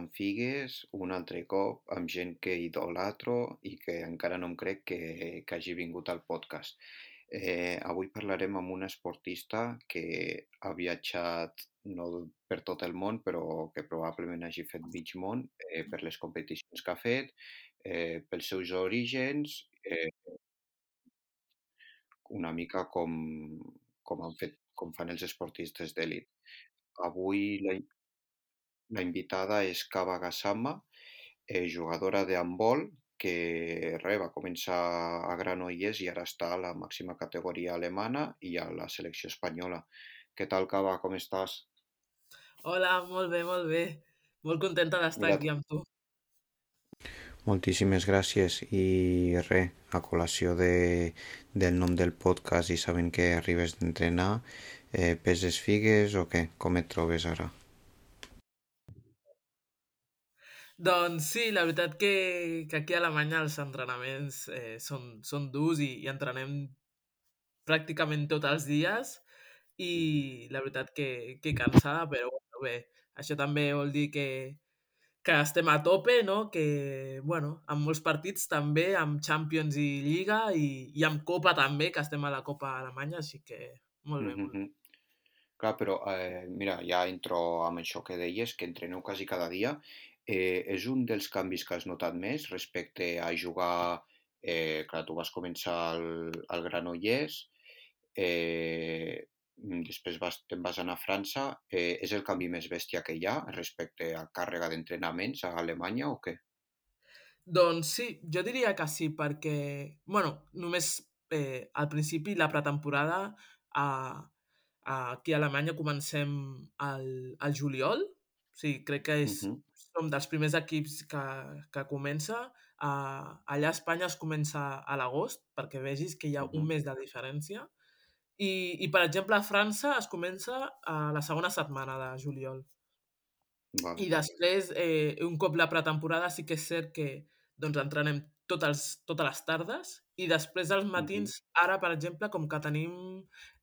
Pesant Figues, un altre cop amb gent que idolatro i que encara no em crec que, que hagi vingut al podcast. Eh, avui parlarem amb una esportista que ha viatjat no per tot el món, però que probablement hagi fet mig món eh, per les competicions que ha fet, eh, pels seus orígens, eh, una mica com, com, han fet, com fan els esportistes d'èlit. Avui la, la invitada és Kaba Gassama, eh, jugadora de handbol, que re, va començar a Granollers i ara està a la màxima categoria alemana i a la selecció espanyola. Què tal, Kaba? Com estàs? Hola, molt bé, molt bé. Molt contenta d'estar aquí amb tu. moltíssimes gràcies i re, a col·lació de, del nom del podcast i sabent que arribes d'entrenar, eh, peses figues o què? Com et trobes ara? Doncs sí, la veritat que, que aquí a Alemanya els entrenaments eh, són, són durs i, i entrenem pràcticament tots els dies i la veritat que, que cansada, però bueno, bé, això també vol dir que, que estem a tope, no? Que, bueno, amb molts partits també, amb Champions i Lliga i, i amb Copa també, que estem a la Copa Alemanya, així que molt bé, molt bé. Clar, però eh, mira, ja entro amb això que deies, que entreneu quasi cada dia. Eh, és un dels canvis que has notat més respecte a jugar... Eh, clar, tu vas començar al, al Granollers, eh, després vas, te'n vas anar a França. Eh, és el canvi més bèstia que hi ha respecte a càrrega d'entrenaments a Alemanya o què? Doncs sí, jo diria que sí, perquè, bueno, només eh, al principi la pretemporada a, a, aquí a Alemanya comencem al, al juliol, sí, crec que és, Mhm, som dels primers equips que, que comença. A, allà a Espanya es comença a l'agost, perquè vegis que hi ha un mhm, mes de diferència. I, I, per exemple, a França es comença a la segona setmana de juliol. I vale. després, eh, un cop la pretemporada, sí que és cert que doncs, entrenem tot els, totes les tardes i després als matins, ara, per exemple, com que tenim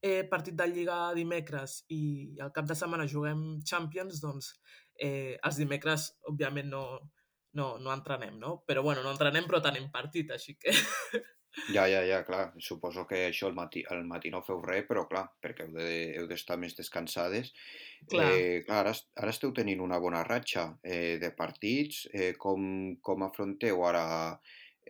eh, partit de Lliga dimecres i al cap de setmana juguem Champions, doncs eh, els dimecres, òbviament, no, no, no entrenem, no? Però, bueno, no entrenem, però tenim partit, així que... Ja, ja, ja, clar. Suposo que això al matí, al matí no feu res, però clar, perquè heu de, heu d'estar més descansades. Clar, Eh, clar, ara, ara esteu tenint una bona ratxa eh, de partits. Eh, com, com afronteu ara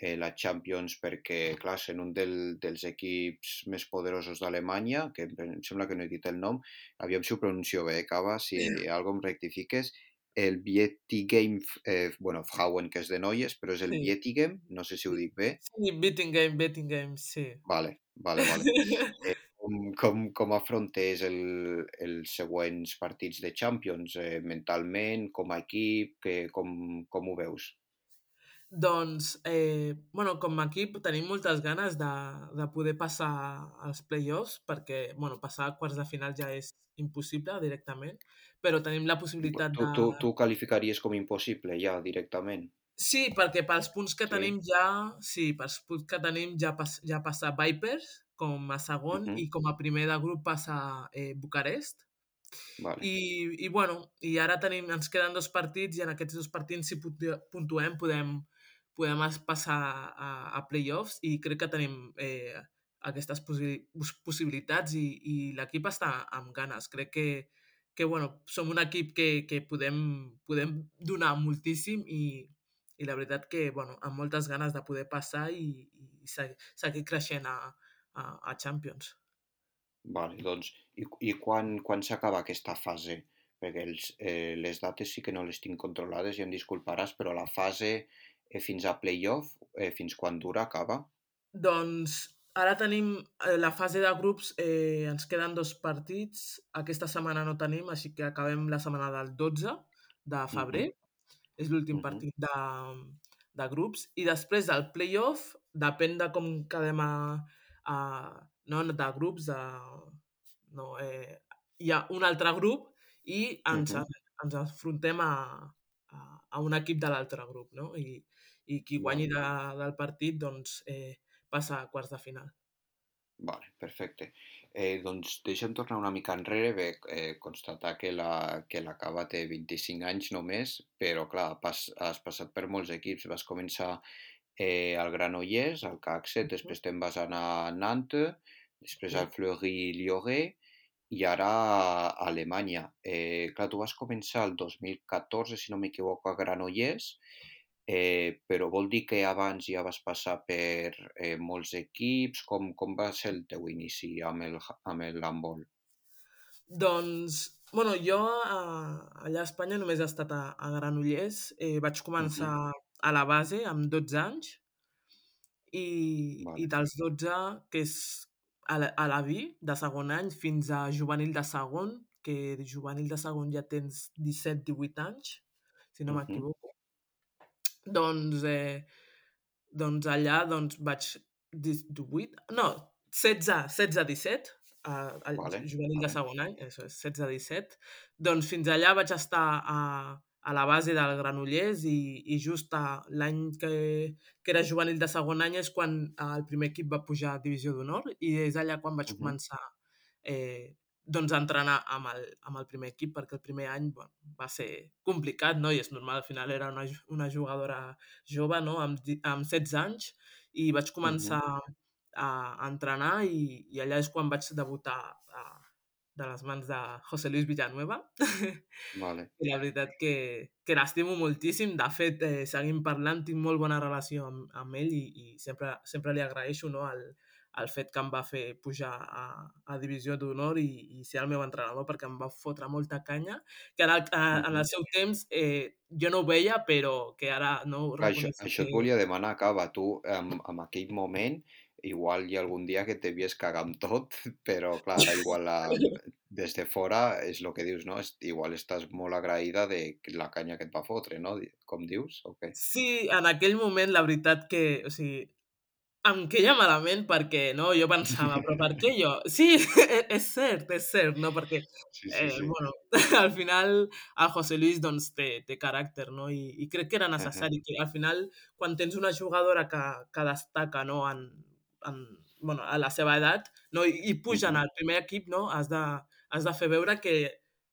eh, la Champions? Perquè, clar, sent un del, dels equips més poderosos d'Alemanya, que em sembla que no he dit el nom, aviam si ho pronuncio bé, Cava, si algo em rectifiques, el Bietigheim, eh, bueno, Frauen, que és de noies, però és el sí. Bietigheim, no sé si ho dic bé. sí betting game, betting game, sí. Vale, vale, vale. Eh, com, com, com afrontes el, els següents partits de Champions? Eh, mentalment, com a equip, que, com, com ho veus? Doncs, eh, bueno, com a equip tenim moltes ganes de, de poder passar als play-offs perquè, bueno, passar a quarts de final ja és impossible directament, però tenim la possibilitat Tu, de... tu, tu qualificaries com impossible ja directament? Sí, perquè pels punts que Sí? tenim ja, sí, pels punts que tenim ja, pas, ja passa Vipers com a segon Mhm, i com a primer de grup passa eh, Bucarest. Vale, I, i bueno, i ara tenim, ens queden dos partits i en aquests dos partits si puntu- puntuem podem, podem passar a, a playoffs i crec que tenim eh, aquestes possi pos- possibilitats i, i l'equip està amb ganes. Crec que, que bueno, som un equip que, que podem, podem donar moltíssim i, i la veritat que bueno, amb moltes ganes de poder passar i, i se- seguir creixent a, a, a Champions. vale. Doncs, i, i quan, quan s'acaba aquesta fase? Perquè els, eh, les dates sí que no les tinc controlades i em disculparàs, però la fase fins a playoff, eh, fins quan dura, acaba? Doncs ara tenim eh, la fase de grups, eh, ens queden dos partits. Aquesta setmana no tenim, així que acabem la setmana del 12 de febrer. Mhm, És l'últim mhm, partit de, de grups. I després del playoff, depèn de com quedem a, a, no, de grups, de, no, eh, hi ha un altre grup i ens, mhm, ens enfrontem a, a, a un equip de l'altre grup, no? I, i qui guanyi de, del partit doncs, eh, passa a quarts de final. Vale, perfecte. Eh, doncs deixa'm tornar una mica enrere, bé, eh, constatar que la, que la Cava té 25 anys només, però clar, pas, has passat per molts equips, vas començar eh, al Granollers, al CAC7, després te'n vas anar a Nantes, després al Fleury-Lloret i ara a Alemanya. Eh, clar, tu vas començar el 2014, si no m'equivoco, a Granollers, eh, però vol dir que abans ja vas passar per eh, molts equips? Com, com va ser el teu inici amb el, amb el handball? Doncs, bueno, jo a, allà a Espanya només he estat a, a Granollers. Eh, vaig començar Mhm, a la base amb 12 anys i, i Vale. dels 12, que és a la, a la vi, de segon any, fins a juvenil de segon, que juvenil de segon ja tens 17-18 anys, si no m'equivoco. Doncs, eh, doncs allà doncs, vaig 18, no, 16, 16-17, a, al Vale, juvenil de vale. segon any, això és 16-17. Doncs fins allà vaig estar a, a la base del Granollers i, i just a l'any que, que era juvenil de segon any és quan eh, el primer equip va pujar a Divisió d'Honor i és allà quan vaig Mhm, començar eh, doncs entrenar amb el, amb el primer equip perquè el primer any bueno, va ser complicat, no? I és normal, al final era una, una jugadora jove, no? Amb, amb 16 anys i vaig començar a, a entrenar i, i allà és quan vaig debutar a, de les mans de José Luis Villanueva. Vale. I la veritat que, que l'estimo moltíssim. De fet, eh, seguim parlant, tinc molt bona relació amb, amb ell i, i sempre, sempre li agraeixo no, el, el fet que em va fer pujar a, a Divisió d'Honor i, i ser el meu entrenador perquè em va fotre molta canya, que ara, a, en el seu temps eh, jo no ho veia, però que ara no això, això que... et volia demanar, Cava, tu en, en aquell moment, igual hi ha algun dia que et devies cagar amb tot, però clar, igual la, des de fora és el que dius, no? Igual estàs molt agraïda de la canya que et va fotre, no? Com dius, o què? Sí, en aquell moment la veritat que, o sigui, em queia malament perquè, no, jo pensava, però per què jo? Sí, és cert, és cert, no? Perquè, Sí, sí, eh, sí. bueno, al final el José Luis doncs té, té caràcter, no? I, I crec que era necessari, que al final quan tens una jugadora que, que destaca, no?, en, en, bueno, a la seva edat, no? I, i puja en mhm, el primer equip, no?, has de, has de fer veure que,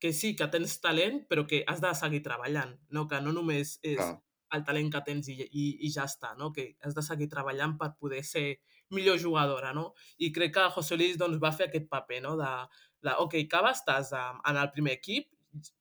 que sí, que tens talent, però que has de seguir treballant, no? Que no només és Clar, el talent que tens i, i, i ja està, no? que has de seguir treballant per poder ser millor jugadora, no? I crec que José Luis doncs, va fer aquest paper, no? De, de ok, Cava, estàs um, en el primer equip,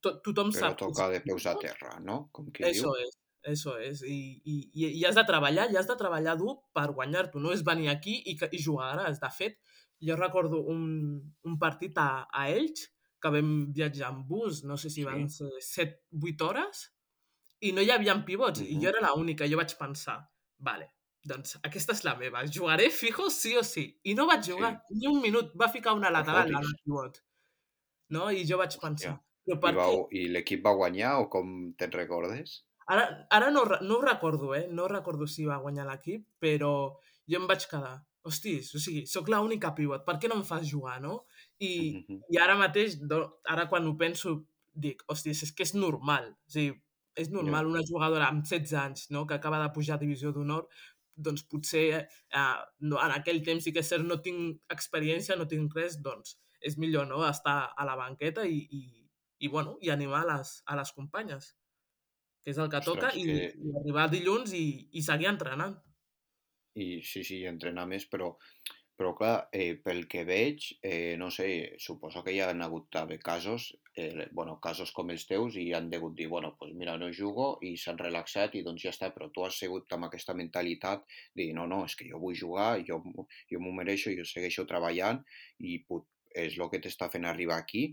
to tothom però sap que és toca de peus a terra, no? Com diu. eso és, eso és, i, i, i has de treballar, i has de treballar dur per guanyar-t'ho, no és venir aquí i, que- i jugaràs. De fet, jo recordo un, un partit a, a Elx, que vam viatjar amb bus, no sé si van Sí, ser 7-8 hores, i no hi havia pivots, i jo era l'única. Jo vaig pensar, vale, doncs aquesta és la meva, jugaré fijo sí o sí. I no vaig jugar sí, ni un minut, va ficar una lateral, de pivot, no? I jo vaig pensar, però I, per què? i l'equip va guanyar o com te'n recordes? Ara, ara no, no ho recordo, eh? No recordo si va guanyar l'equip, però jo em vaig quedar, hostis, o sigui, sóc l'única pivot, per què no em fas jugar, no? I, Mhm, i ara mateix, do- ara quan ho penso, dic, hòsties, és que és normal, o sigui, és normal una jugadora amb 16 anys, no?, que acaba de pujar a Divisió d'Honor, doncs potser eh, no, en aquell temps sí que és cert, no tinc experiència, no tinc res, doncs és millor, no?, estar a la banqueta i, i, i bueno, i animar a les, a les companyes que és el que toca, ostres, i, que i arribar dilluns i, i seguir entrenant. I sí, sí, entrenar més, però, però clar, eh, pel que veig, eh, no sé, suposo que hi ha hagut d'haver casos, eh, bueno, casos com els teus i han degut dir, bueno, pues mira, no jugo i s'han relaxat i doncs ja està, però tu has sigut amb aquesta mentalitat de no, no, és que jo vull jugar, jo, jo m'ho mereixo, jo segueixo treballant i put, és el que t'està fent arribar aquí.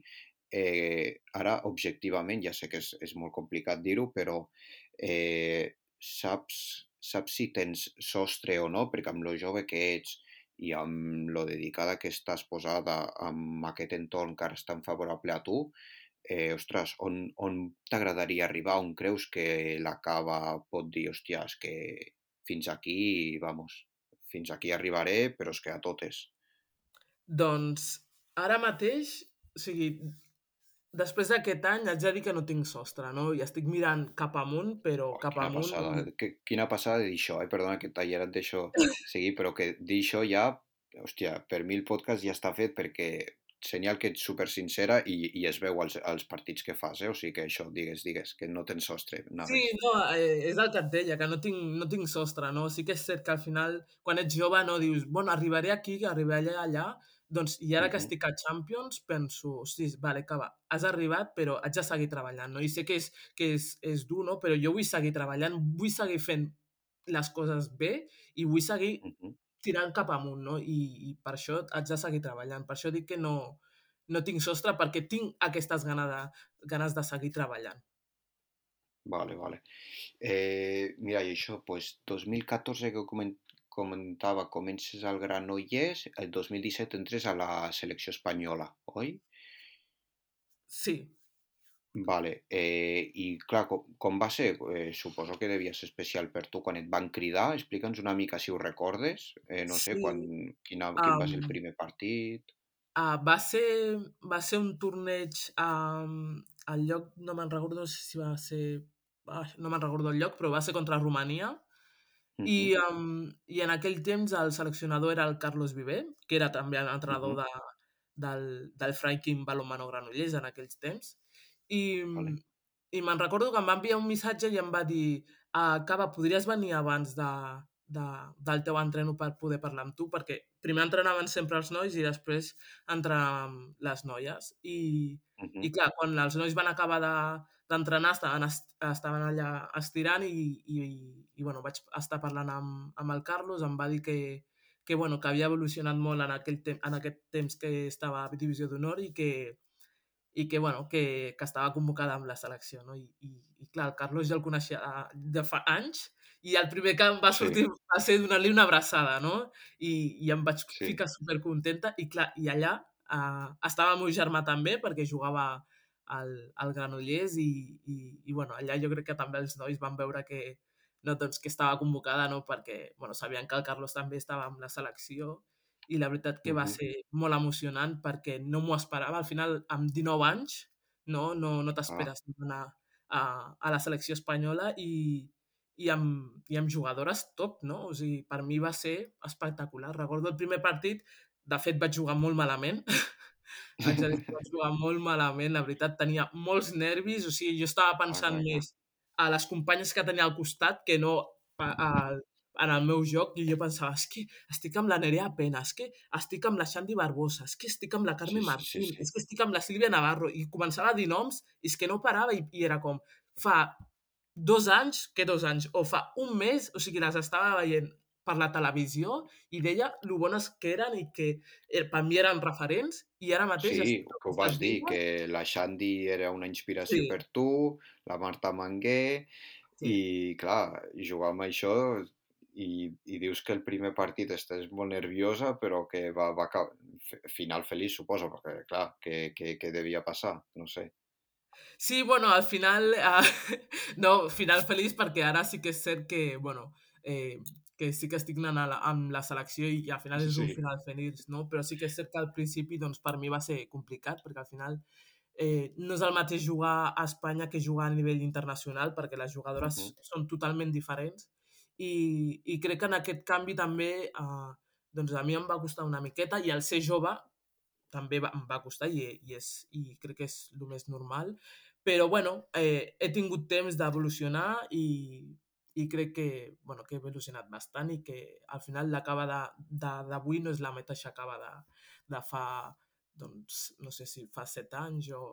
Eh, ara, objectivament, ja sé que és, és molt complicat dir-ho, però eh, saps, saps si tens sostre o no, perquè amb lo jove que ets i amb lo dedicada que estàs posada amb aquest entorn que ara tan favorable a tu, eh, ostres, on, on t'agradaria arribar? On creus que la cava pot dir, hòstia, és que fins aquí, vamos, fins aquí arribaré, però és que a totes. Doncs ara mateix, o sigui, després d'aquest any haig de dir que no tinc sostre, no? I estic mirant cap amunt, però Oh, cap quina amunt... passada, que, quina passada dir això, eh? Perdona que tallar et deixo seguir, però que dir això ja hòstia, per mi el podcast ja està fet perquè senyal que ets super sincera i, i es veu als, als partits que fas, eh? O sigui que això, digues, digues, que no tens sostre, Sí, anaves. no, eh, és el que et deia, que no tinc, no tinc sostre, no? Sí que és cert que al final, quan ets jove, no dius, bueno, arribaré aquí, arribaré allà, doncs, i ara que Mhm, estic a Champions, penso, sí, vale, que va, has arribat, però haig de seguir treballant, no? I sé que és, que és, és dur, no? Però jo vull seguir treballant, vull seguir fent les coses bé i vull seguir mhm. tirant cap amunt, no? I, i per això haig de seguir treballant. Per això dic que no, no tinc sostre, perquè tinc aquestes ganes de, ganes de seguir treballant. Vale, vale. Eh, mira, i això, pues, 2014 que comen- comentava, comences al Granollers, el 2017 entres a la selecció espanyola, oi? Sí, Vale, eh, i clar, com, com va ser? Eh, suposo que devia ser especial per tu quan et van cridar. Explica'ns una mica si ho recordes. Eh, no sé, quan, sí. quina, quin va ser el Um, primer partit. uh, va, ser, va ser un torneig um, al lloc, no me'n recordo si va ser... Ah, no me'n recordo el lloc, però va ser contra Romania. I, Mhm, um, I en aquell temps el seleccionador era el Carlos Viver, que era també l'entrenador mhm, de, del, del Franklin Balonmano Granollers en aquells temps. I, vale. i me'n recordo que em va enviar un missatge i em va dir uh, Cava, podries venir abans de, de, del teu entreno per poder parlar amb tu? Perquè primer entrenaven sempre els nois i després entrenàvem les noies. I, Mhm, i clar, quan els nois van acabar de- d'entrenar estaven, est estaven allà estirant i, i, i bueno, vaig estar parlant amb, amb el Carlos, em va dir que, que, bueno, que havia evolucionat molt en, aquell tem en aquest temps que estava a Divisió d'Honor i que, i que, bueno, que, que estava convocada amb la selecció, no? I, i, i clar, el Carlos ja el coneixia eh, de fa anys i el primer que em va Sí, sortir va ser donar-li una abraçada, no? I, I em vaig sí. ficar supercontenta i clar, i allà eh, estava el meu germà també perquè jugava al, al Granollers i, i, i bueno, allà jo crec que també els nois van veure que, no, doncs, que estava convocada, no? perquè bueno, sabien que el Carlos també estava amb la selecció i la veritat que va ser molt emocionant perquè no m'ho esperava. Al final, amb 19 anys, no, no, no ah, t'esperes anar a, a la selecció espanyola i, i, amb, i amb jugadores top, no? O sigui, per mi va ser espectacular. Recordo el primer partit, de fet vaig jugar molt malament, que vaig jugar molt malament, la veritat, tenia molts nervis, o sigui, jo estava ah, pensant clar. més a les companyes que tenia al costat que no a, a, en el meu joc i jo pensava, és que estic amb la Nerea Pena, és que estic amb la Xandi Barbosa, és que estic amb la Carme Sí, sí, sí, Martín, sí. és que estic amb la Sílvia Navarro i començava a dir noms i és que no parava i, i era com, fa dos anys, que dos anys, o fa un mes, o sigui, les estava veient per la televisió i deia lo bones que eren i que eh, per mi eren referents i ara mateix Sí, que ho vas dir, que la Xandi era una inspiració Sí, per tu, la Marta Mangué, sí. i clar, jugar amb això i, i dius que el primer partit estàs molt nerviosa, però que va, va acabar, final feliç, suposo, perquè clar, que, que, que devia passar, no sé. Sí, bueno, al final, uh, no, final feliç perquè ara sí que és cert que, bueno, eh, que sí que estic anant la, amb la selecció i al final és un Sí. final feliç, no? Però sí que és cert que al principi, doncs, per mi va ser complicat, perquè al final eh, no és el mateix jugar a Espanya que jugar a nivell internacional, perquè les jugadores Mhm, són totalment diferents i, i crec que en aquest canvi també, eh, doncs a mi em va costar una miqueta i al ser jove també va, em va costar i, i, és, i crec que és el més normal. Però, bueno, eh, he tingut temps d'evolucionar i, i crec que, bueno, que he evolucionat bastant i que al final l'acaba d'avui no és la mateixa acaba de, de fa, doncs, no sé si fa set anys o,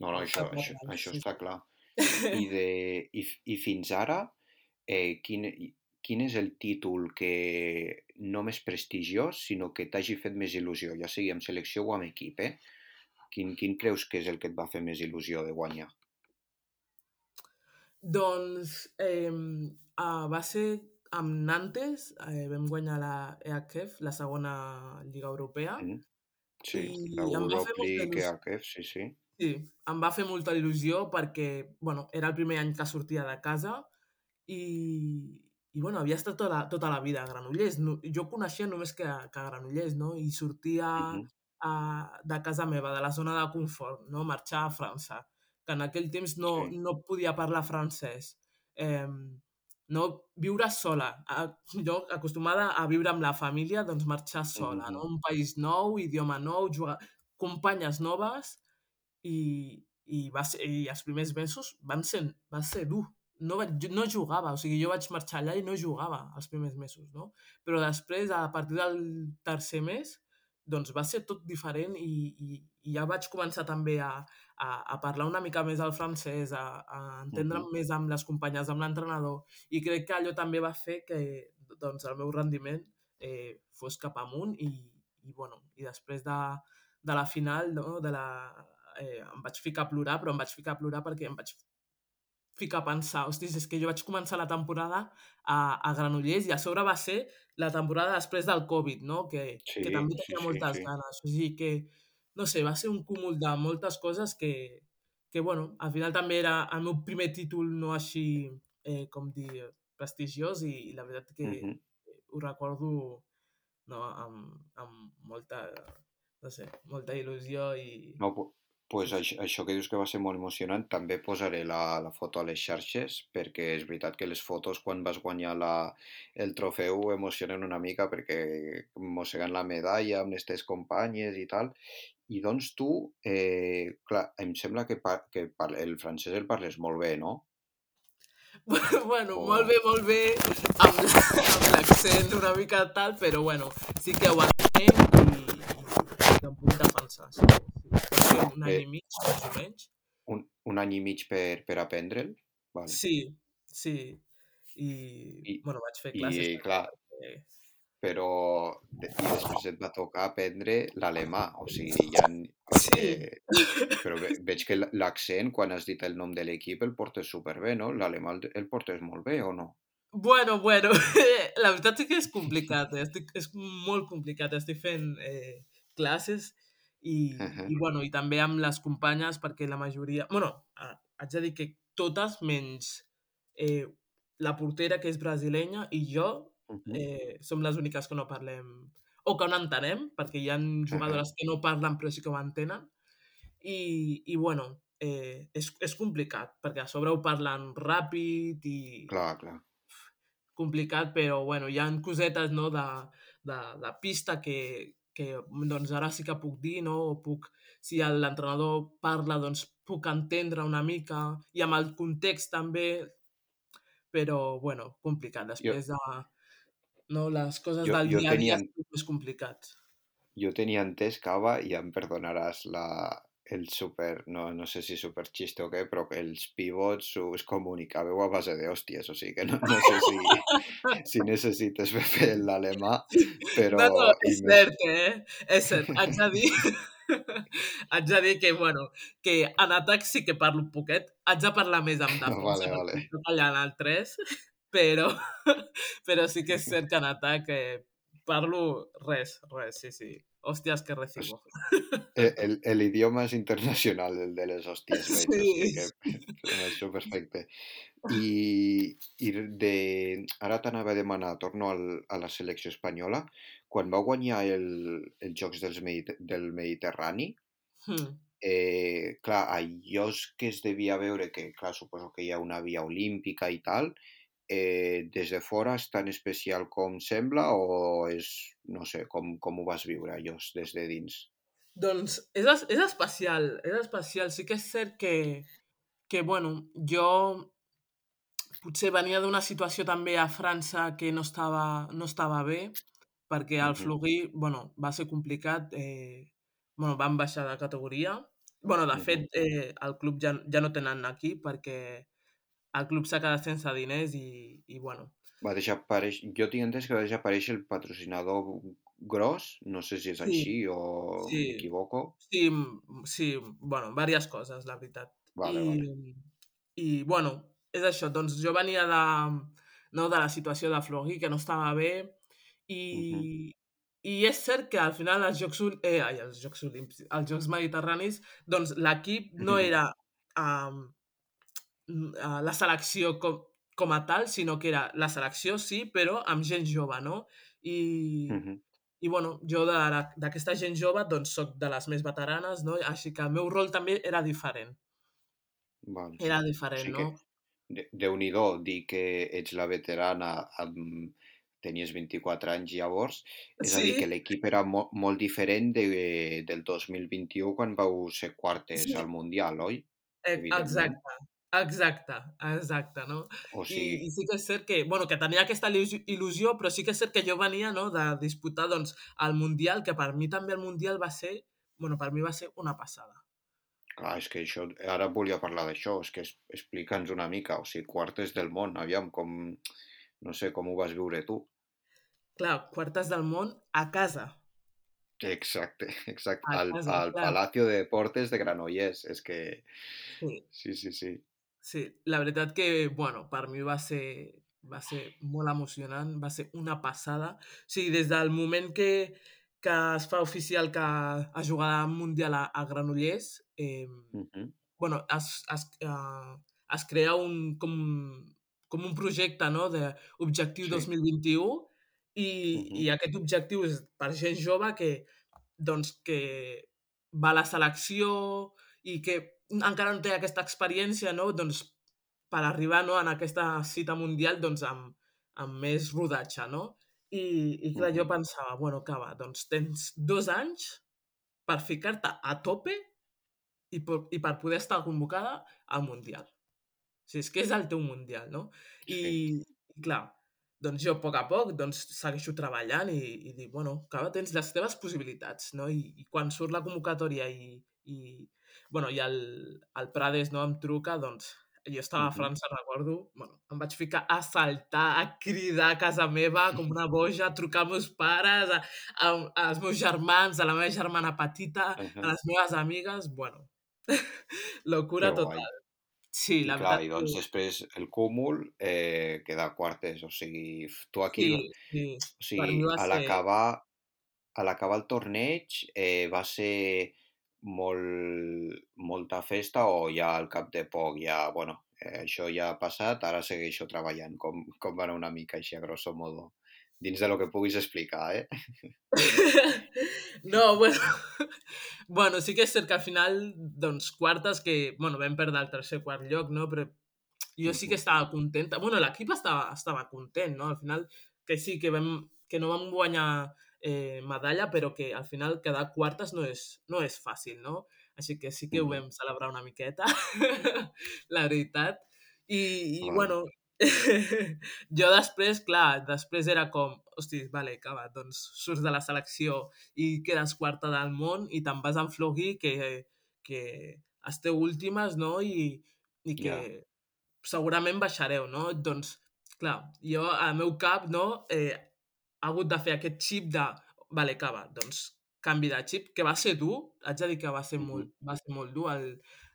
No, no, això, això, això Sí, està clar. I, de, i, i fins ara, eh, quin, quin és el títol que no més prestigiós, sinó que t'hagi fet més il·lusió, ja sigui amb selecció o amb equip, eh? Quin, quin creus que és el que et va fer més il·lusió de guanyar? Doncs eh, uh, va ser amb Nantes, eh, vam guanyar la EHF, la segona Lliga Europea, Mm? Sí, i la molta League. EHF, sí, sí. Sí, em va fer molta il·lusió perquè, bueno, era el primer any que sortia de casa i, i bueno, havia estat tota la, tota la vida a Granollers. No, jo coneixia només que, que a Granollers, no? I sortia Mhm, a, de casa meva, de la zona de confort, no? Marxar a França, que en aquell temps no, Sí, no podia parlar francès. Eh, no viure sola. A, jo, acostumada a viure amb la família, doncs marxar sola, Mhm. no? Un país nou, idioma nou, jugar, companyes noves i, i, va ser, i els primers mesos van ser, va ser dur. No, vaig, no jugava, o sigui, jo vaig marxar allà i no jugava els primers mesos, no? Però després, a partir del tercer mes, doncs va ser tot diferent i, i ja vaig començar també a, a, a parlar una mica més el francès, a, a entendre'm Mhm. més amb les companyes, amb l'entrenador, i crec que allò també va fer que doncs, el meu rendiment eh, fos cap amunt i, i, bueno, i després de, de la final, no, de la, eh, em vaig ficar a plorar, però em vaig ficar a plorar perquè em vaig ficar a pensar, hostis, és que jo vaig començar la temporada a, a Granollers i a sobre va ser la temporada després del Covid, no? que, Sí, que també sí, tenia sí, moltes sí. ganes. O sigui que, no sé, va ser un cúmul de moltes coses que, que bueno, al final també era el meu primer títol no així, eh, com dir, prestigiós i, i la veritat que Mhm. ho recordo no, amb, amb molta, no sé, molta il·lusió i... No, pues això, això que dius que va ser molt emocionant, també posaré la, la foto a les xarxes, perquè és veritat que les fotos quan vas guanyar la, el trofeu emocionen una mica perquè mossegant la medalla amb les teves companyes i tal. I doncs tu, eh, clar, em sembla que, par que par el francès el parles molt bé, no? bueno, O... molt bé, molt bé, amb amb l'accent una mica tal, però bueno, sí que ho entenc i, i em puc defensar. Sí, un any Eh, i mig, més o menys. un, un any i mig per, per aprendre'l? Vale. Sí, sí. I, I, bueno, vaig fer classes i també clar, perquè... però i després et va tocar aprendre l'alemà, o sigui, ja... Sí, Eh, però ve, veig que l'accent, quan has dit el nom de l'equip, el portes superbé, no? L'alemà el, el portes molt bé, o no? bueno, bueno, la veritat és que és complicat, eh? Estic, és molt complicat, estic fent eh, classes i, Ahà, i, bueno, i també amb les companyes perquè la majoria... bueno, haig de dir que totes menys eh, la portera que és brasilenya i jo mhm, eh, som les úniques que no parlem o que no entenem, perquè hi ha jugadores que no parlen però sí que ho entenen. I, i bueno, eh, és, és complicat perquè a sobre ho parlen ràpid i Clar, clar. complicat, però bueno, hi ha cosetes no, de, de, de pista que, que doncs ara sí que puc dir, no? o puc, si l'entrenador parla, doncs puc entendre una mica, i amb el context també, però bueno, complicat. Jo, Després de no, les coses jo, del jo dia a dia tenia, són més complicats. jo tenia entès, Cava, i em perdonaràs la, el super, no, no sé si super xiste o què, però els pivots us comunicàveu a base de hòsties, o sigui que no, no sé si, si necessites fer l'alemà, però... No, no, és més... cert, eh? És cert. Haig de dir, haig de dir que, bueno, que en atac sí que parlo un poquet. Haig de parlar més amb defensa Vale, perquè vale. toca allà en el 3, però, però sí que és cert que en atac eh, parlo res, res, sí, sí. Hòsties que recibo. Eh, El, el idioma és internacional, el de les hòsties, o sigui que Sí. això perfecte. I, i de... ara t'anava a demanar, torno al, a la selecció espanyola, quan va guanyar el, els Jocs dels Mediter del Mediterrani, Hmm. eh, clar, allò que es devia veure que, clar, suposo que hi ha una via olímpica i tal, eh, des de fora és tan especial com sembla o és, no sé, com, com ho vas viure allò des de dins? Doncs és, és especial, és especial. Sí que és cert que, que bueno, jo potser venia d'una situació també a França que no estava, no estava bé, perquè al Mhm, Fleury, bueno, va ser complicat, eh, bueno, van baixar de categoria. bueno, de fet, eh, el club ja, ja no tenen aquí perquè el club s'ha quedat sense diners i, i bueno, Va desaparèixer, jo tinc entès que va desaparèixer el patrocinador gros, no sé si és sí, així o sí, m'equivoco. sí, sí, bueno, diverses coses, la veritat. Vale, vale. I, i bueno, és això, doncs jo venia de, no, de la situació de Fleury, que no estava bé, i, i és cert que al final els Jocs, eh, ai, els Jocs Olímpics, els Jocs Mediterranis, doncs l'equip no era um, la selecció com, com a tal, sinó que era la selecció, sí, però amb gent jove, no? I, mhm. i bueno, jo d'aquesta gent jove doncs soc de les més veteranes, no? Així que el meu rol també era diferent. Vale. Era O diferent, sigui no? que de- Déu-n'hi-do, dir que ets la veterana amb... tenies 24 anys llavors, és a dir, que Sí, l'equip era mo molt diferent de, del 2021 quan vau ser quartes sí, al Mundial, oi? Evidentment. exacte, exacte, exacte, no? O I sigui, i sí que és cert que, bueno, que tenia aquesta il·lusi il·lusió, però sí que és cert que jo venia, no?, de disputar, doncs, el Mundial, que per mi també el Mundial va ser bueno, per mi va ser una passada. clar, és que això, ara volia parlar d'això, és que explica'ns una mica, o sigui, quartes del món, aviam, com, no sé, com ho vas viure tu. Clar, quartes del món a casa, Exacte, exacte, a al, casa, al clar. Palacio de Deportes de Granollers, és que, Sí. sí, sí, sí. Sí, la veritat que, bueno, per mi va ser va ser molt emocionant, va ser una passada. O sigui, des del moment que que es fa oficial que es jugarà Mundial a a Granollers, eh, Ujú, bueno, es es, eh, es crea un com com un projecte, no?, d'Objectiu Sí, 2021 i ujú, i aquest objectiu és per gent jove que, doncs, que va a la selecció i que encara no té aquesta experiència, no?, doncs, per arribar, no, en aquesta cita mundial, doncs, amb amb més rodatge, no? I i clar, jo pensava: "Bueno, que va, doncs tens 2 anys per ficar-te a tope i per i per poder estar convocada al mundial". Si és que és el teu mundial, no? sí, I, i clar, doncs jo a poc a poc doncs, segueixo treballant i, i dic, bueno, que tens les teves possibilitats, no? I, i quan surt la convocatòria i, i, bueno, i el, el Prades no, em truca, doncs jo estava a França, recordo, bueno, em vaig ficar a saltar, a cridar a casa meva com una boja, a trucar als meus pares, a, a, als meus germans, a la meva germana petita, a ajá, les meves amigues, bueno, locura total. Sí, I la clar, veritat i que doncs després el cúmul eh, queda quartes, o sigui, tu aquí, Sí, sí, o sigui, a ser l'acabar a l'acabar el torneig eh, va ser molt, molta festa o ja al cap de poc, ja, bueno, eh, això ja ha passat, ara segueixo treballant, com, com va anar una mica així a grosso modo, dins de lo que puguis explicar, eh? No, bueno bueno, sí que és cert que al final, doncs, quartes que, bueno, vam perdre el tercer quart lloc, no, però jo sí que estava contenta. Bueno, l'equip estava estava content, no? Al final, que sí, que vam que no vam guanyar, eh, medalla, però que al final quedar quartes no és no és fàcil, no? Així que sí que ho ujú, vam celebrar una miqueta, la veritat. I i bueno, jo després, clar, després era com: "Hosti, vale, va, doncs surts de la selecció i quedes quarta del món i te'n vas a enflogir que que esteu últimes, no? I i que segurament baixareu, no? Doncs, clar, jo al meu cap, no, eh, ha hagut de fer aquest xip de vale, que va, doncs canvi de xip, que va ser dur, haig de dir que va ser molt va ser molt dur. El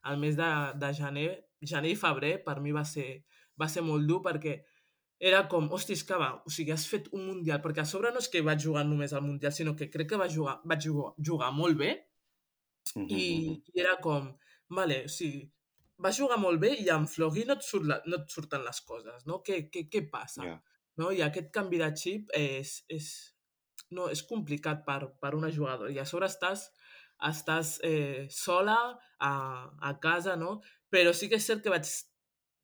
el mes de de gener gener i febrer per mi va ser va ser molt dur perquè era com, hosti, és que va, o sigui, has fet un mundial, perquè a sobre no és que vaig jugar només al mundial, sinó que crec que va jugar, vaig jugar, jugar molt bé ujú, ujú, i, i era com, vale, o sigui, vas jugar molt bé i amb Flogui no et, surt la, no et surten les coses, no? Què, què, què passa? Ja. No? I aquest canvi de xip és, és, no, és complicat per, per una jugadora. I a sobre estàs, estàs eh, sola a, a casa, no? Però sí que és cert que vaig,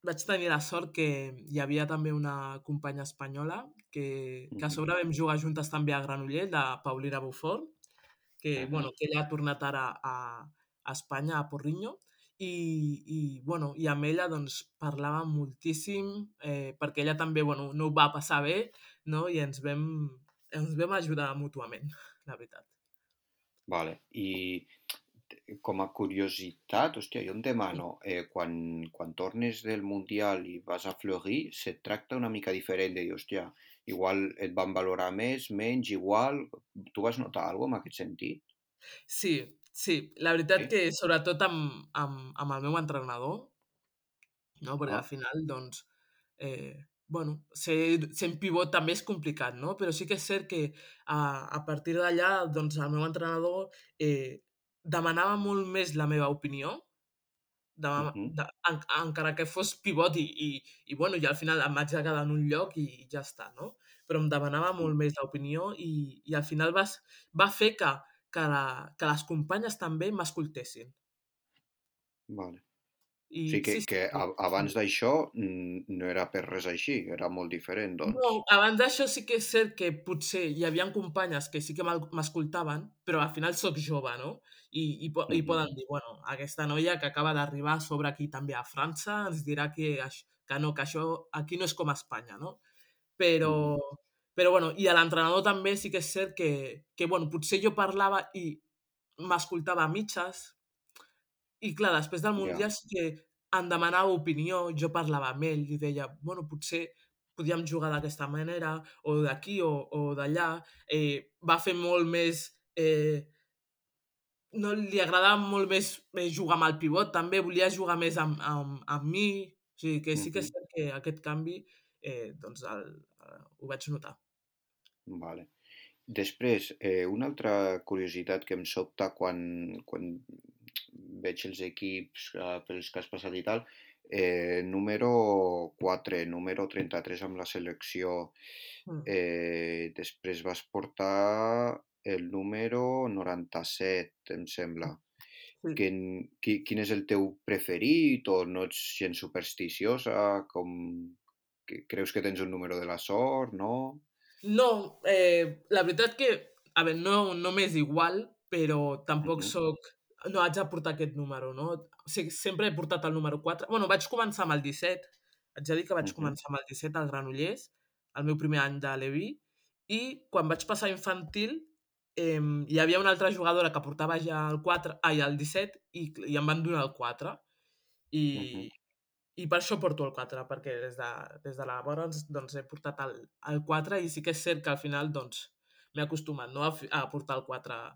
vaig tenir la sort que hi havia també una companya espanyola que, que a sobre vam jugar juntes també a Granollers, la Paulina Bufort, que, bueno, que ella ha tornat ara a, a Espanya, a Porriño, i, i, bueno, i amb ella doncs, parlàvem moltíssim, eh, perquè ella també bueno, no ho va passar bé, no? i ens vam, ens vam ajudar mútuament, la veritat. Vale. I com a curiositat, hòstia, jo em demano, eh, quan, quan tornes del Mundial i vas a Fleury, se't tracta una mica diferent de dir, hòstia, igual et van valorar més, menys, igual... Tu vas notar alguna cosa en aquest sentit? sí, sí, la veritat Sí? que sobretot amb, amb, amb el meu entrenador, no? perquè al Ah, final, doncs, eh, bueno, ser, sent pivot també és complicat, no? Però sí que és cert que a, a partir d'allà, doncs, el meu entrenador eh, demanava molt més la meva opinió, de, mhm, de, en, encara que fos pivot i, i, i, bueno, i al final em vaig quedar en un lloc i ja està, no? Però em demanava molt més l'opinió i, i al final vas, va fer que, que, la, que les companyes també m'escoltessin. vale. O I sigui que, sí, sí, que abans d'això mm, no era per res així, era molt diferent, No, doncs. abans d'això sí que és cert que potser hi havia companyes que sí que m'escoltaven, però al final sóc jove, no? I, i, po- i Mhm, poden dir, bueno, aquesta noia que acaba d'arribar sobre aquí també a França ens dirà que, que no, que això aquí no és com a Espanya, no? Però, mhm. Però bueno, i a l'entrenador també sí que és cert que, que bueno, potser jo parlava i m'escoltava a mitges, i clar, després del Mundial sí que em demanava opinió, jo parlava amb ell i deia, bueno, potser podíem jugar d'aquesta manera, o d'aquí o, o d'allà. Eh, va fer molt més... Eh, no li agradava molt més eh, jugar amb el pivot, també volia jugar més amb, amb, amb mi. O sigui que sí que és cert que aquest canvi eh, doncs el, el, ho vaig notar. Vale. Després, eh, una altra curiositat que em sobta quan, quan veig els equips eh, pels que has passat i tal, eh, número 4, número 33 amb la selecció, Mm. eh, després vas portar el número 97, em sembla. Quin, qui, quin és el teu preferit o no ets gens supersticiosa? Com, que, creus que tens un número de la sort, no? No, eh, la veritat que, a veure, no, no m'és igual, però tampoc Mhm, sóc... No, haig de portar aquest número, no? O sigui, sempre he portat el número 4. bueno, vaig començar amb el 17. Haig de dir que vaig mhm, començar amb el 17 al Granollers, el meu primer any de Levi, i quan vaig passar a infantil eh, hi havia una altra jugadora que portava ja el 4, ai, el 17, i, i em van donar el 4. I, mhm. I per això porto el 4, perquè des de, des de la vora doncs, doncs he portat el, el 4 i sí que és cert que al final doncs, m'he acostumat no, a, a portar el 4 a,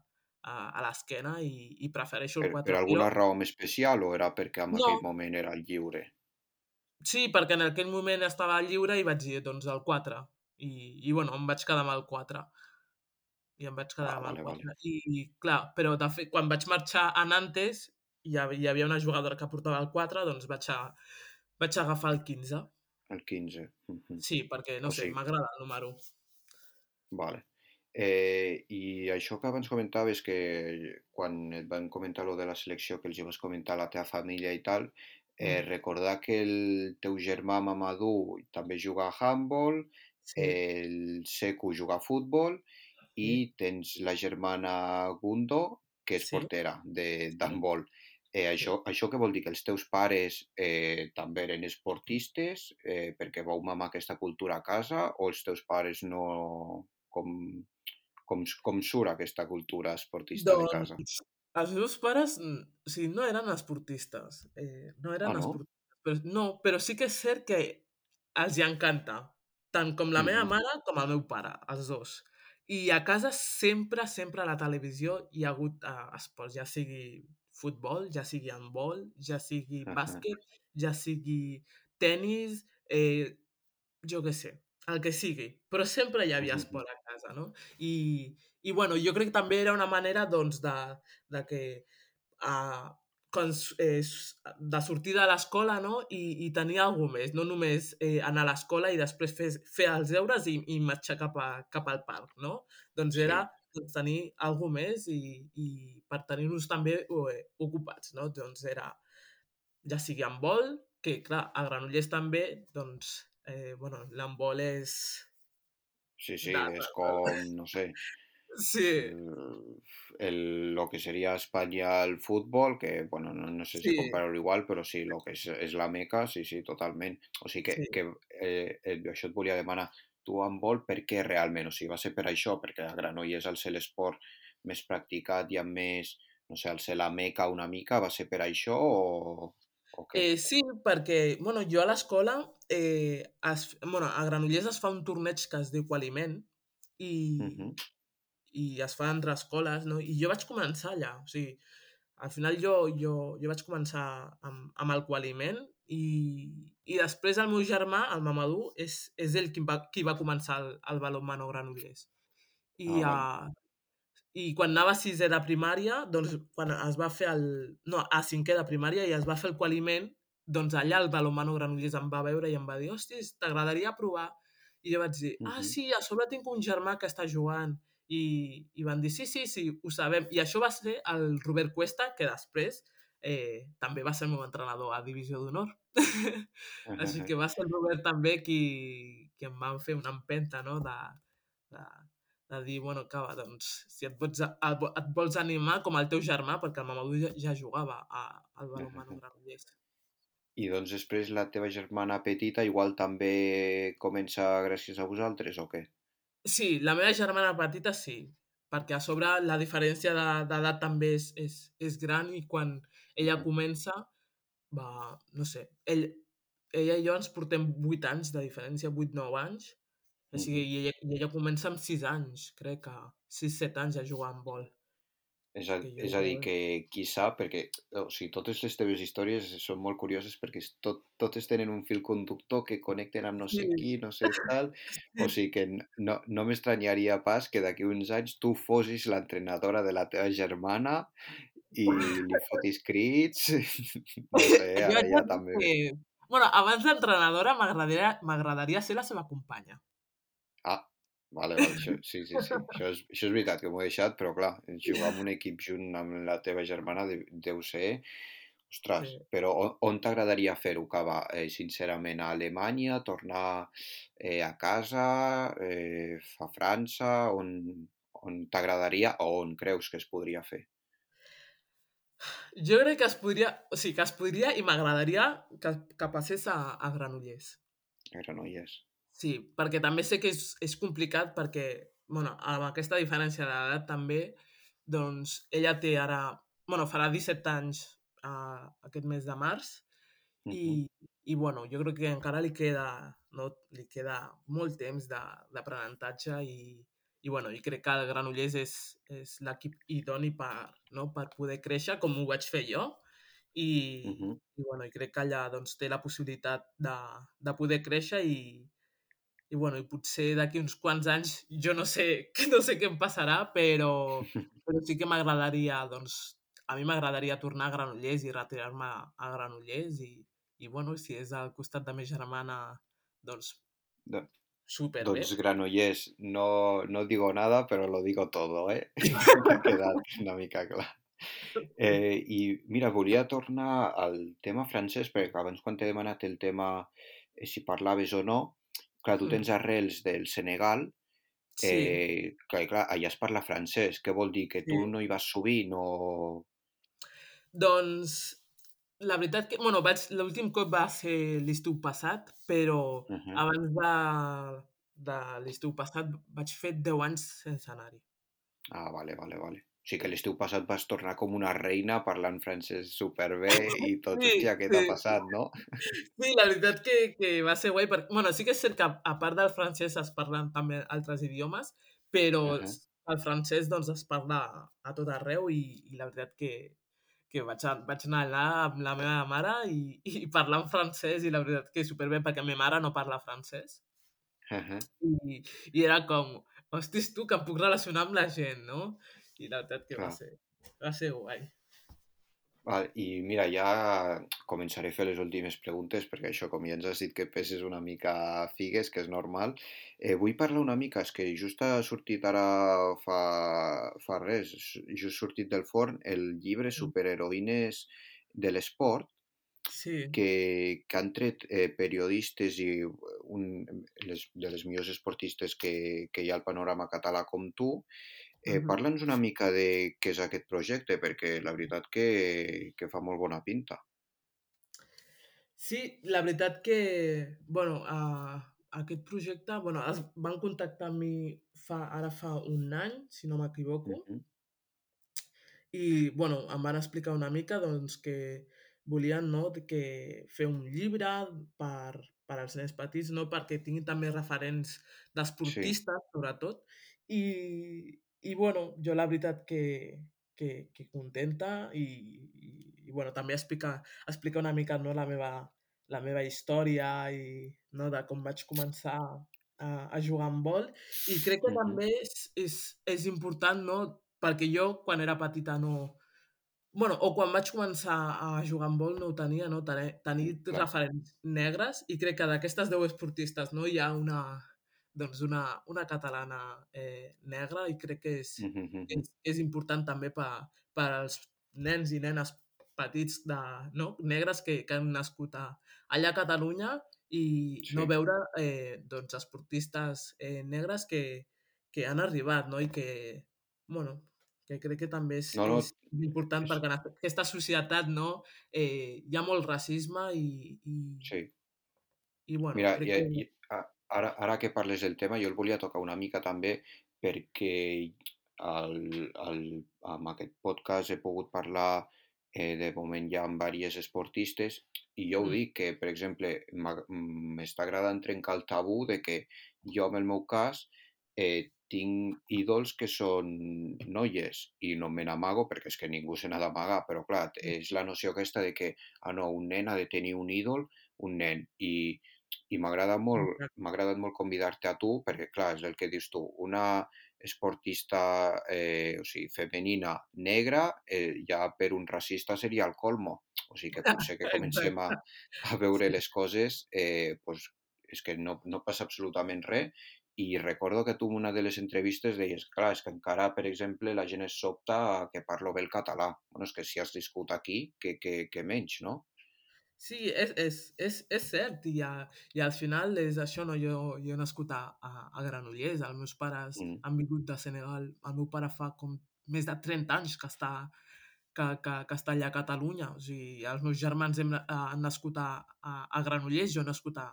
a l'esquena i, i prefereixo el Per, per 4. alguna Jo, raó especial o era perquè en aquell no, moment era lliure? sí, perquè en aquell moment estava lliure i vaig dir doncs el 4. I, i bueno, em vaig quedar amb el 4. I em vaig quedar Ah, amb el vale, vale. 4. I, clar, però de fet, quan vaig marxar a Nantes hi havia, hi havia una jugadora que portava el 4, doncs vaig, a, vaig agafar el 15. El 15. mhm. Sí, perquè, no O sé, sigui, m'agrada el número. vale. Eh, I això que abans comentaves que quan et van comentar lo de la selecció, que els hi vas comentar a la teva família i tal, eh, Mm, recordar que el teu germà Mamadou també juga a handball, sí, el Seku juga a futbol sí, i tens la germana Gundo, que és sí, portera de sí. Eh, això, això què vol dir? Que els teus pares eh, també eren esportistes eh, perquè vau mamar aquesta cultura a casa o els teus pares no... Com, com, com surt aquesta cultura esportista de casa? Doncs els meus pares, mm, o sigui, no eren esportistes, eh, no Ah, eren no? esportistes, però, no, però sí que és cert que els hi encanta, tant com la meva Mhm, mare com el meu pare, els dos. I a casa sempre, sempre a la televisió hi ha hagut eh, esports, ja sigui futbol, ja sigui handbol, ja sigui bàsquet, ja sigui tennis, eh, jo què sé, el que sigui, però sempre hi havia esport a casa, no? I, i bueno, jo crec que també era una manera, doncs, de, de que uh, quan, eh, de sortir de l'escola no? I, i tenir alguna més, no només eh, anar a l'escola i després fer, fer els deures i, i marxar cap, a, cap al parc, no? Doncs era sí, tenir alguna més i, i per tenir-nos també eh, ocupats, no? Doncs era ja sigui en vol, que clar, a Granollers també, doncs, eh, bueno, l'handbol és sí, sí, de... es com, no sé, Sí, el, el- lo que sería España al fútbol, que bueno, no, no sé si sí, compararlo igual, però sí, lo que és, és la Meca, sí, sí, totalment. O sigui que, sí. que eh, eh, això et volia demanar, tu en vol per què realment? O sigui, va ser per això, perquè a Granollers al ser l'esport més practicat i amb més, no sé, al ser la Meca una mica, va ser per això o, o què? Eh, sí, perquè, bueno, jo a l'escola, eh, es, bueno, a Granollers es fa un torneig que es diu Qualiment i, Mhm, i es fa entre escoles, no? I jo vaig començar allà, o sigui, al final jo, jo, jo vaig començar amb, amb el Qualiment i, i després el meu germà, el Mamadou, és, és ell qui va, qui va començar el, el balonmano Granollers. I, Ah, uh, I quan anava a sisè de primària, doncs quan es va fer el... No, a cinquè de primària i es va fer el qualiment, doncs allà el balonmano Granollers em va veure i em va dir hosti, t'agradaria provar? I jo vaig dir, ah, sí, a sobre tinc un germà que està jugant. I, i van dir, sí, sí, sí, ho sabem. I això va ser el Robert Cuesta, que després eh, també va ser el meu entrenador a Divisió d'Honor. Així que va ser el Robert també qui, qui em va fer una empenta, no?, de, de, de dir, bueno, que, doncs, si et vols, et vols animar com el teu germà, perquè el Mamadou ja, ja jugava a, al balonmano. Granollers. I doncs després la teva germana petita igual també comença gràcies a vosaltres o què? Sí, la meva germana petita sí, perquè a sobre la diferència de- d'edat també és, és, és gran i quan ella comença, va, no sé, ell, ella i jo ens portem 8 anys de diferència, 8-9 anys, o sigui, i ella, i ella comença amb 6 anys, crec que 6-7 anys a jugar amb vol. És a, és a dir, que qui sap, perquè o sigui, totes les teves històries són molt curioses perquè tot, totes tenen un fil conductor que connecten amb no sé qui, no sé tal, o sigui que no, no m'estranyaria pas que d'aquí uns anys tu fossis l'entrenadora de la teva germana i li fotis crits, no sé, ara ja també... que, bueno, abans d'entrenadora m'agradaria m'agradaria ser la seva companya. Ah, vale, vale, això, sí, sí, sí, això és, això és veritat que m'ho he deixat, però clar, jugar amb un equip junt amb la teva germana de, deu ser... Ostres, Sí. però on, on t'agradaria fer-ho, Cava? Eh, sincerament, a Alemanya, tornar eh, a casa, eh, a França, on, on t'agradaria o on creus que es podria fer? Jo crec que es podria, o sigui, que es podria i m'agradaria que, que passés a, a Granollers. A Granollers. Sí, perquè també sé que és, és complicat perquè, bueno, amb aquesta diferència d'edat també, doncs ella té ara, bueno, farà 17 anys uh, aquest mes de març i, i bueno, jo crec que encara li queda, no, li queda molt temps d'aprenentatge i, i, bueno, i crec que el Granollers és, és l'equip idoni per, no, per poder créixer, com ho vaig fer jo, i, Mhm. i, bueno, i crec que allà doncs, té la possibilitat de, de poder créixer i, i, bueno, i potser d'aquí uns quants anys jo no sé, no sé què em passarà, però, però sí que m'agradaria, doncs, a mi m'agradaria tornar a Granollers i retirar-me a Granollers i, i, bueno, si és al costat de ma germana, doncs, Do- superbé. Doncs Granollers, no, no digo nada, pero lo digo todo, eh? M'ha quedat una mica clar. Eh, I mira, volia tornar al tema francès, perquè abans quan t'he demanat el tema eh, si parlaves o no, clar, tu Mm. tens arrels del Senegal, Sí, eh, que clar, allà es parla francès, què vol dir? Que tu Sí. no hi vas sovint o... doncs, la veritat que, bueno, vaig, l'últim cop va ser l'estiu passat, però Mhm. abans de, de l'estiu passat vaig fer 10 anys sense anar-hi. Ah, vale, vale, vale. O sigui que l'estiu passat vas tornar com una reina parlant francès superbé i tot, Sí, hòstia, què t'ha sí. passat, no? Sí, la veritat que, que va ser guai, perquè, bueno, sí que és cert que a part del francès es parlen també altres idiomes, però Ahà. el francès doncs es parla a tot arreu i, i la veritat que, que vaig, a, vaig anar allà amb la meva mare i, i parlar en francès i la veritat que superbé perquè la meva mare no parla francès Ahà. i, i era com, hostis tu, que em puc relacionar amb la gent, no? I la veritat que va Clar. ser, va ser guai. Val, I mira, ja començaré a fer les últimes preguntes, perquè això, com ja ens has dit que peses una mica figues, que és normal, eh, vull parlar una mica, és que just ha sortit ara fa, fa res, just sortit del forn, el llibre Superheroïnes de l'esport, Sí, que, que han tret eh, periodistes i un, les, de les millors esportistes que, que hi ha al panorama català com tu. Eh, Mhm. Parla'ns una mica de què és aquest projecte, perquè la veritat que, que fa molt bona pinta. Sí, la veritat que, bueno, uh, aquest projecte, bueno, es van contactar amb mi fa, ara fa un any, si no m'equivoco, Mhm, i, bueno, em van explicar una mica, doncs, que volien, no?, que fer un llibre per, per als nens petits, no?, perquè tinguin també referents d'esportistes, sobretot, i, i, bueno, jo la veritat que, que, que contenta i, i, i bueno, també explica, explica una mica no, la, meva, la meva història i no, de com vaig començar a, a jugar amb vol i crec que també és, és, és important, no? perquè jo quan era petita no... bueno, o quan vaig començar a jugar amb vol no ho tenia, no? tenir, tenir referents negres i crec que d'aquestes 10 esportistes no, hi ha una, doncs una, una catalana eh, negra i crec que és, Mhm, mhm. és, és important també per, per als nens i nenes petits de, no? negres que, que han nascut a, allà a Catalunya i sí. no veure eh, doncs, esportistes eh, negres que, que han arribat no? i que, bueno, que crec que també és, no, no, és important és... perquè en aquesta societat no, eh, hi ha molt racisme i... i sí. I, bueno, Mira, i, que... i, ara, ara que parles del tema, jo el volia tocar una mica també perquè el, el, amb aquest podcast he pogut parlar eh, de moment ja amb diverses esportistes i jo ho mm. dic que, per exemple, m'està agradant trencar el tabú de que jo, en el meu cas, eh, tinc ídols que són noies i no me n'amago perquè és que ningú se n'ha d'amagar, però clar, mm. és la noció aquesta de que ah, no, un nen ha de tenir un ídol, un nen, i, i m'agrada molt, m'ha agradat molt convidar-te a tu perquè clar, és el que dius tu, una esportista eh, o sigui, femenina negra eh, ja per un racista seria el colmo, o sigui que potser que comencem a, a veure les coses eh, pues, és que no, no passa absolutament res. I recordo que tu en una de les entrevistes deies, clar, és que encara, per exemple, la gent es sobta que parlo bé el català. Bueno, és que si has viscut aquí, que, que, que menys, no? Sí, és, és, és, és cert, i, a, i al final és això, no? Jo, jo he nascut a, a, a Granollers, els meus pares mm. han vingut de Senegal, el meu pare fa com més de 30 anys que està, que, que, que està allà a Catalunya, o sigui, els meus germans hem, han nascut a, a, a Granollers, jo he nascut a,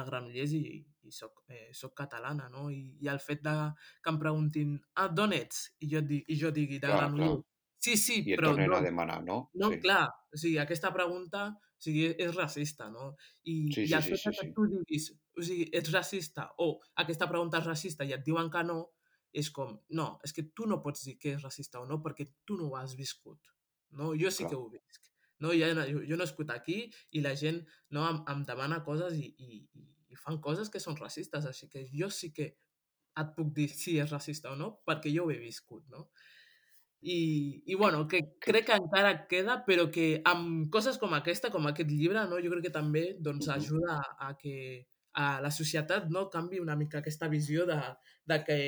a Granollers i, i soc, eh, soc catalana, no? I, I el fet de que em preguntin ah, d'on ets? I jo, di, i jo digui de clar, Granollers. Clar. Sí, sí, I però... I no, a demanar, no? No, sí. clar, o sigui, aquesta pregunta o sigui, és racista, no? I, sí, sí, i el sí, fet sí, que sí. tu diguis, o sigui, ets racista o aquesta pregunta és racista i et diuen que no, és com, no, és que tu no pots dir que és racista o no perquè tu no ho has viscut. No? Jo sí clar. que ho visc. No? Jo, jo, jo he nascut aquí i la gent no, em, em demana coses i, i, i fan coses que són racistes, així que jo sí que et puc dir si és racista o no, perquè jo ho he viscut, no? I, i bueno, que crec que encara queda, però que amb coses com aquesta, com aquest llibre, no, jo crec que també doncs, ajuda a, a que a la societat no canvi una mica aquesta visió de, de que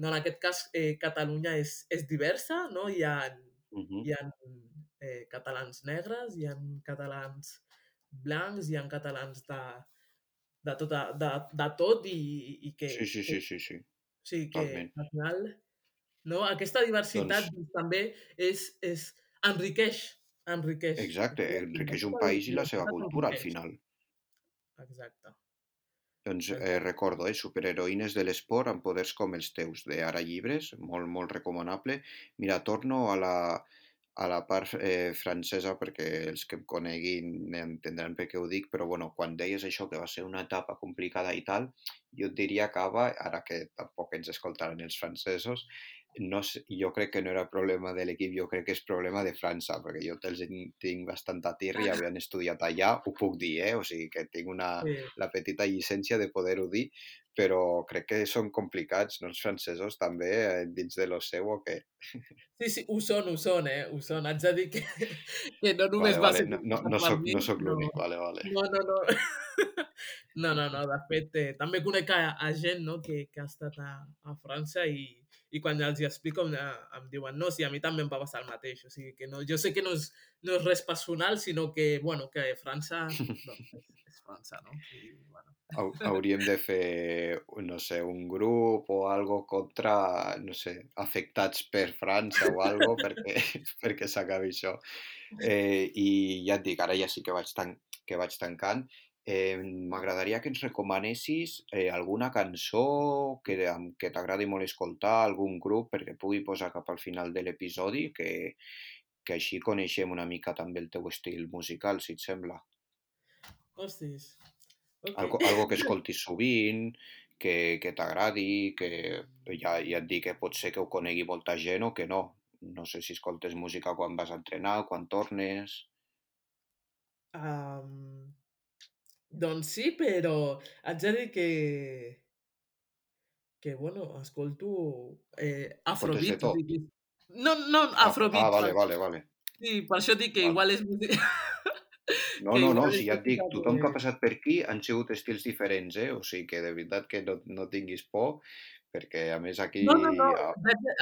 no, en aquest cas eh, Catalunya és, és diversa, no? hi ha, uh -huh. hi ha eh, catalans negres, hi ha catalans blancs, hi ha catalans de, de, tota, de, de tot i, i que... Sí, sí, sí, sí, sí. Sí, que Totalment. al final no? aquesta diversitat doncs... també és, és, enriqueix, enriqueix. Exacte, enriqueix un país i la seva cultura al final. Exacte. Doncs eh, recordo, eh, superheroïnes de l'esport amb poders com els teus, de Ara Llibres, molt, molt recomanable. Mira, torno a la, a la part eh, francesa, perquè els que em coneguin entendran per què ho dic, però bueno, quan deies això, que va ser una etapa complicada i tal, jo et diria que Ava, ara que tampoc ens escoltaran els francesos, no jo crec que no era problema de l'equip, jo crec que és problema de França, perquè jo te'ls tinc bastanta tirri, havien estudiat allà, ho puc dir, eh? o sigui que tinc una, sí. la petita llicència de poder-ho dir, però crec que són complicats, no els francesos també, eh, dins de lo seu o què? Sí, sí, ho són, ho són, eh? Ho són. Haig de dir que, que no només vale, va vale. ser... No, no, no, soc, no soc l'únic, no. vale, vale. No, no, no. No, no, no, de fet, eh, també conec a, a gent no, que, que ha estat a, a França i, i quan els hi explico em, em diuen no, sí, a mi també em va passar el mateix. O sigui, que no, jo sé que no és, no és res personal, sinó que, bueno, que França no, és, França, no? I, bueno. Hauríem de fer, no sé, un grup o algo contra, no sé, afectats per França o algo perquè, perquè s'acabi això. Eh, I ja et dic, ara ja sí que vaig, tan que vaig tancant. Eh, M'agradaria que ens recomanessis eh, alguna cançó que, que t'agradi molt escoltar, algun grup, perquè pugui posar cap al final de l'episodi, que, que així coneixem una mica també el teu estil musical, si et sembla. Hostis. Okay. Algo, algo que escoltis sovint, que, que t'agradi, que ja, ja et dic que pot ser que ho conegui molta gent o que no. No sé si escoltes música quan vas a entrenar, quan tornes... Um, doncs sí, però haig de dir que que, bueno, escolto eh, afrobeat. No, no, afrobeat. Ah, ah vale, vale, vale. Sí, per això dic que vale. igual és... No, no, no, si ja et dic, tothom que ha passat per aquí han sigut estils diferents, eh? O sigui que de veritat que no, no tinguis por, perquè a més aquí... No, no, no,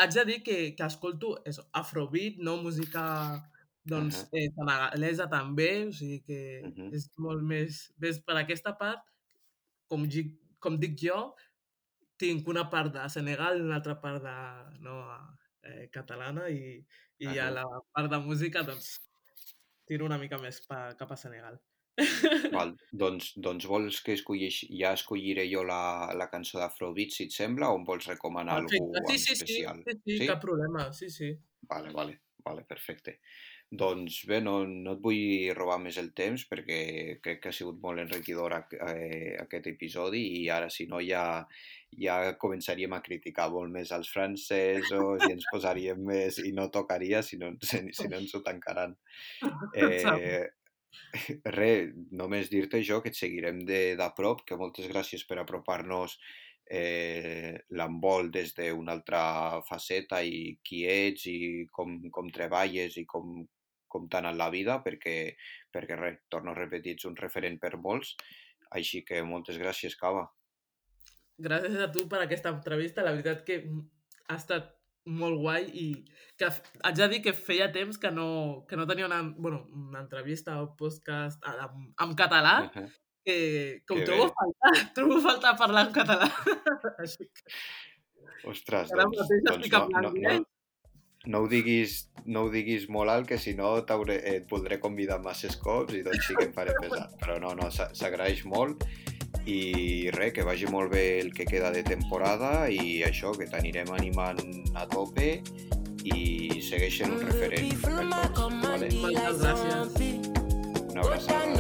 haig de dir que, que escolto eso, afrobeat, no música doncs Ahà. eh, senegalesa també, o sigui que Mhm. és molt més... Ves per aquesta part, com, com dic jo, tinc una part de Senegal i una altra part de no, eh, catalana i, i a Ahà. la part de música doncs tiro una mica més pa, cap a Senegal. Val, doncs, doncs vols que escolleix, ja escolliré jo la, la cançó d'Afrobeat, si et sembla, o em vols recomanar Perfecte, algú sí, sí, sí, especial? sí, sí, cap problema, sí, sí. Vale, vale, vale, perfecte. Doncs bé, no, no et vull robar més el temps perquè crec que ha sigut molt enriquidor ac- eh, aquest episodi i ara si no ja, ja començaríem a criticar molt més als francesos i ens posaríem més i no tocaria si no, si, si no ens ho tancaran. Eh, Res, només dir-te jo que et seguirem de, de prop, que moltes gràcies per apropar-nos eh, l'envol des d'una altra faceta i qui ets i com, com treballes i com, com t'ha anat la vida, perquè, perquè res, torno a repetir, ets un referent per molts, així que moltes gràcies, Cava. Gràcies a tu per aquesta entrevista, la veritat que ha estat molt guai i que haig de dir que feia temps que no, que no tenia una, bueno, una entrevista o podcast en, en català Uh -huh. que, que ho Que trobo bé. a faltar, trobo a faltar parlar en català. Així que Ostres, ara doncs, mateix doncs estic no, en no, no. No, ho diguis, no ho diguis molt alt, que si no t'hauré- et voldré convidar masses cops i doncs sí que em faré pesat. Però no, no, s'a- s'agraeix molt i res, que vagi molt bé el que queda de temporada i això, que t'anirem animant a tope i segueixen un referent per tots, vale? Moltes gràcies. Una abraçada.